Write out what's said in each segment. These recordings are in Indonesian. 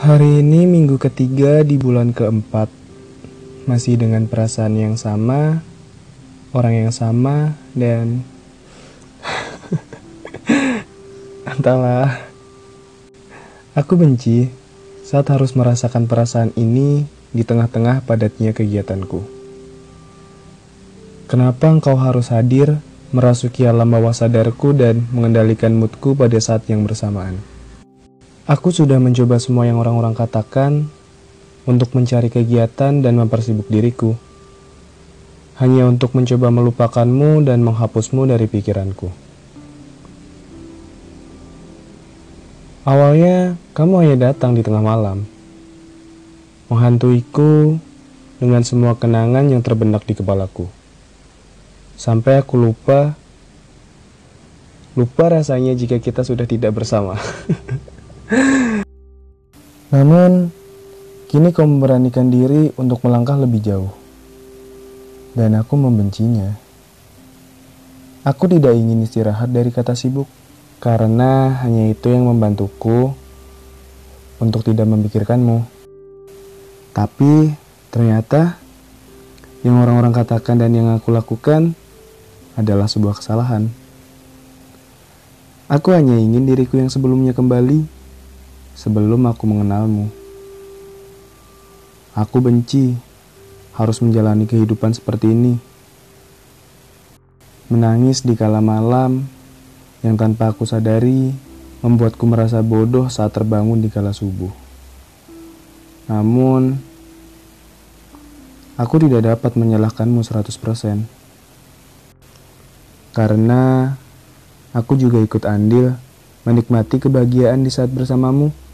Hari ini minggu ketiga di bulan keempat. Masih dengan perasaan yang sama Orang yang sama Dan Entahlah. Aku benci Saat harus merasakan perasaan ini Di tengah-tengah padatnya kegiatanku. Kenapa engkau harus hadir Merasuki alam bawah sadarku Dan mengendalikan moodku pada saat yang bersamaan Aku sudah mencoba semua yang orang-orang katakan untuk mencari kegiatan dan mempersibuk diriku. Hanya untuk mencoba melupakanmu dan menghapusmu dari pikiranku. Awalnya, kamu hanya datang di tengah malam. Menghantuiku dengan semua kenangan yang terbenak di kepalaku. Sampai aku lupa lupa rasanya jika kita sudah tidak bersama. Namun, kini kau memberanikan diri untuk melangkah lebih jauh. Dan aku membencinya. Aku tidak ingin istirahat dari kata sibuk, karena hanya itu yang membantuku untuk tidak memikirkanmu. Tapi, ternyata yang orang-orang katakan dan yang aku lakukan adalah sebuah kesalahan. Aku hanya ingin diriku yang sebelumnya kembali sebelum aku mengenalmu. Aku benci harus menjalani kehidupan seperti ini. Menangis di kala malam yang tanpa aku sadari membuatku merasa bodoh saat terbangun di kala subuh. Namun, aku tidak dapat menyalahkanmu 100%. Karena aku juga ikut andil menikmati kebahagiaan di saat bersamamu.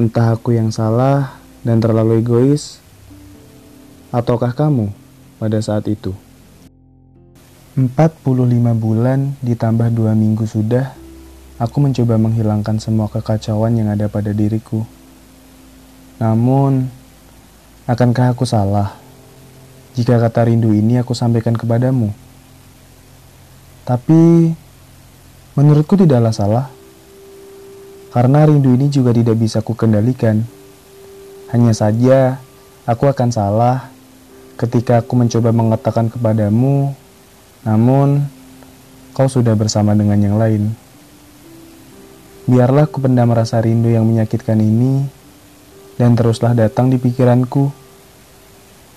Entah aku yang salah dan terlalu egois, ataukah kamu pada saat itu? 45 bulan ditambah dua minggu sudah, aku mencoba menghilangkan semua kekacauan yang ada pada diriku. Namun, akankah aku salah jika kata rindu ini aku sampaikan kepadamu? Tapi, menurutku tidaklah salah karena rindu ini juga tidak bisa kukendalikan. Hanya saja, aku akan salah ketika aku mencoba mengatakan kepadamu, namun kau sudah bersama dengan yang lain. Biarlah ku pendam rasa rindu yang menyakitkan ini, dan teruslah datang di pikiranku,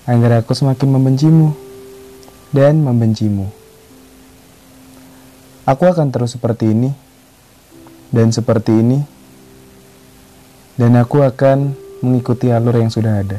agar aku semakin membencimu dan membencimu. Aku akan terus seperti ini dan seperti ini, dan aku akan mengikuti alur yang sudah ada.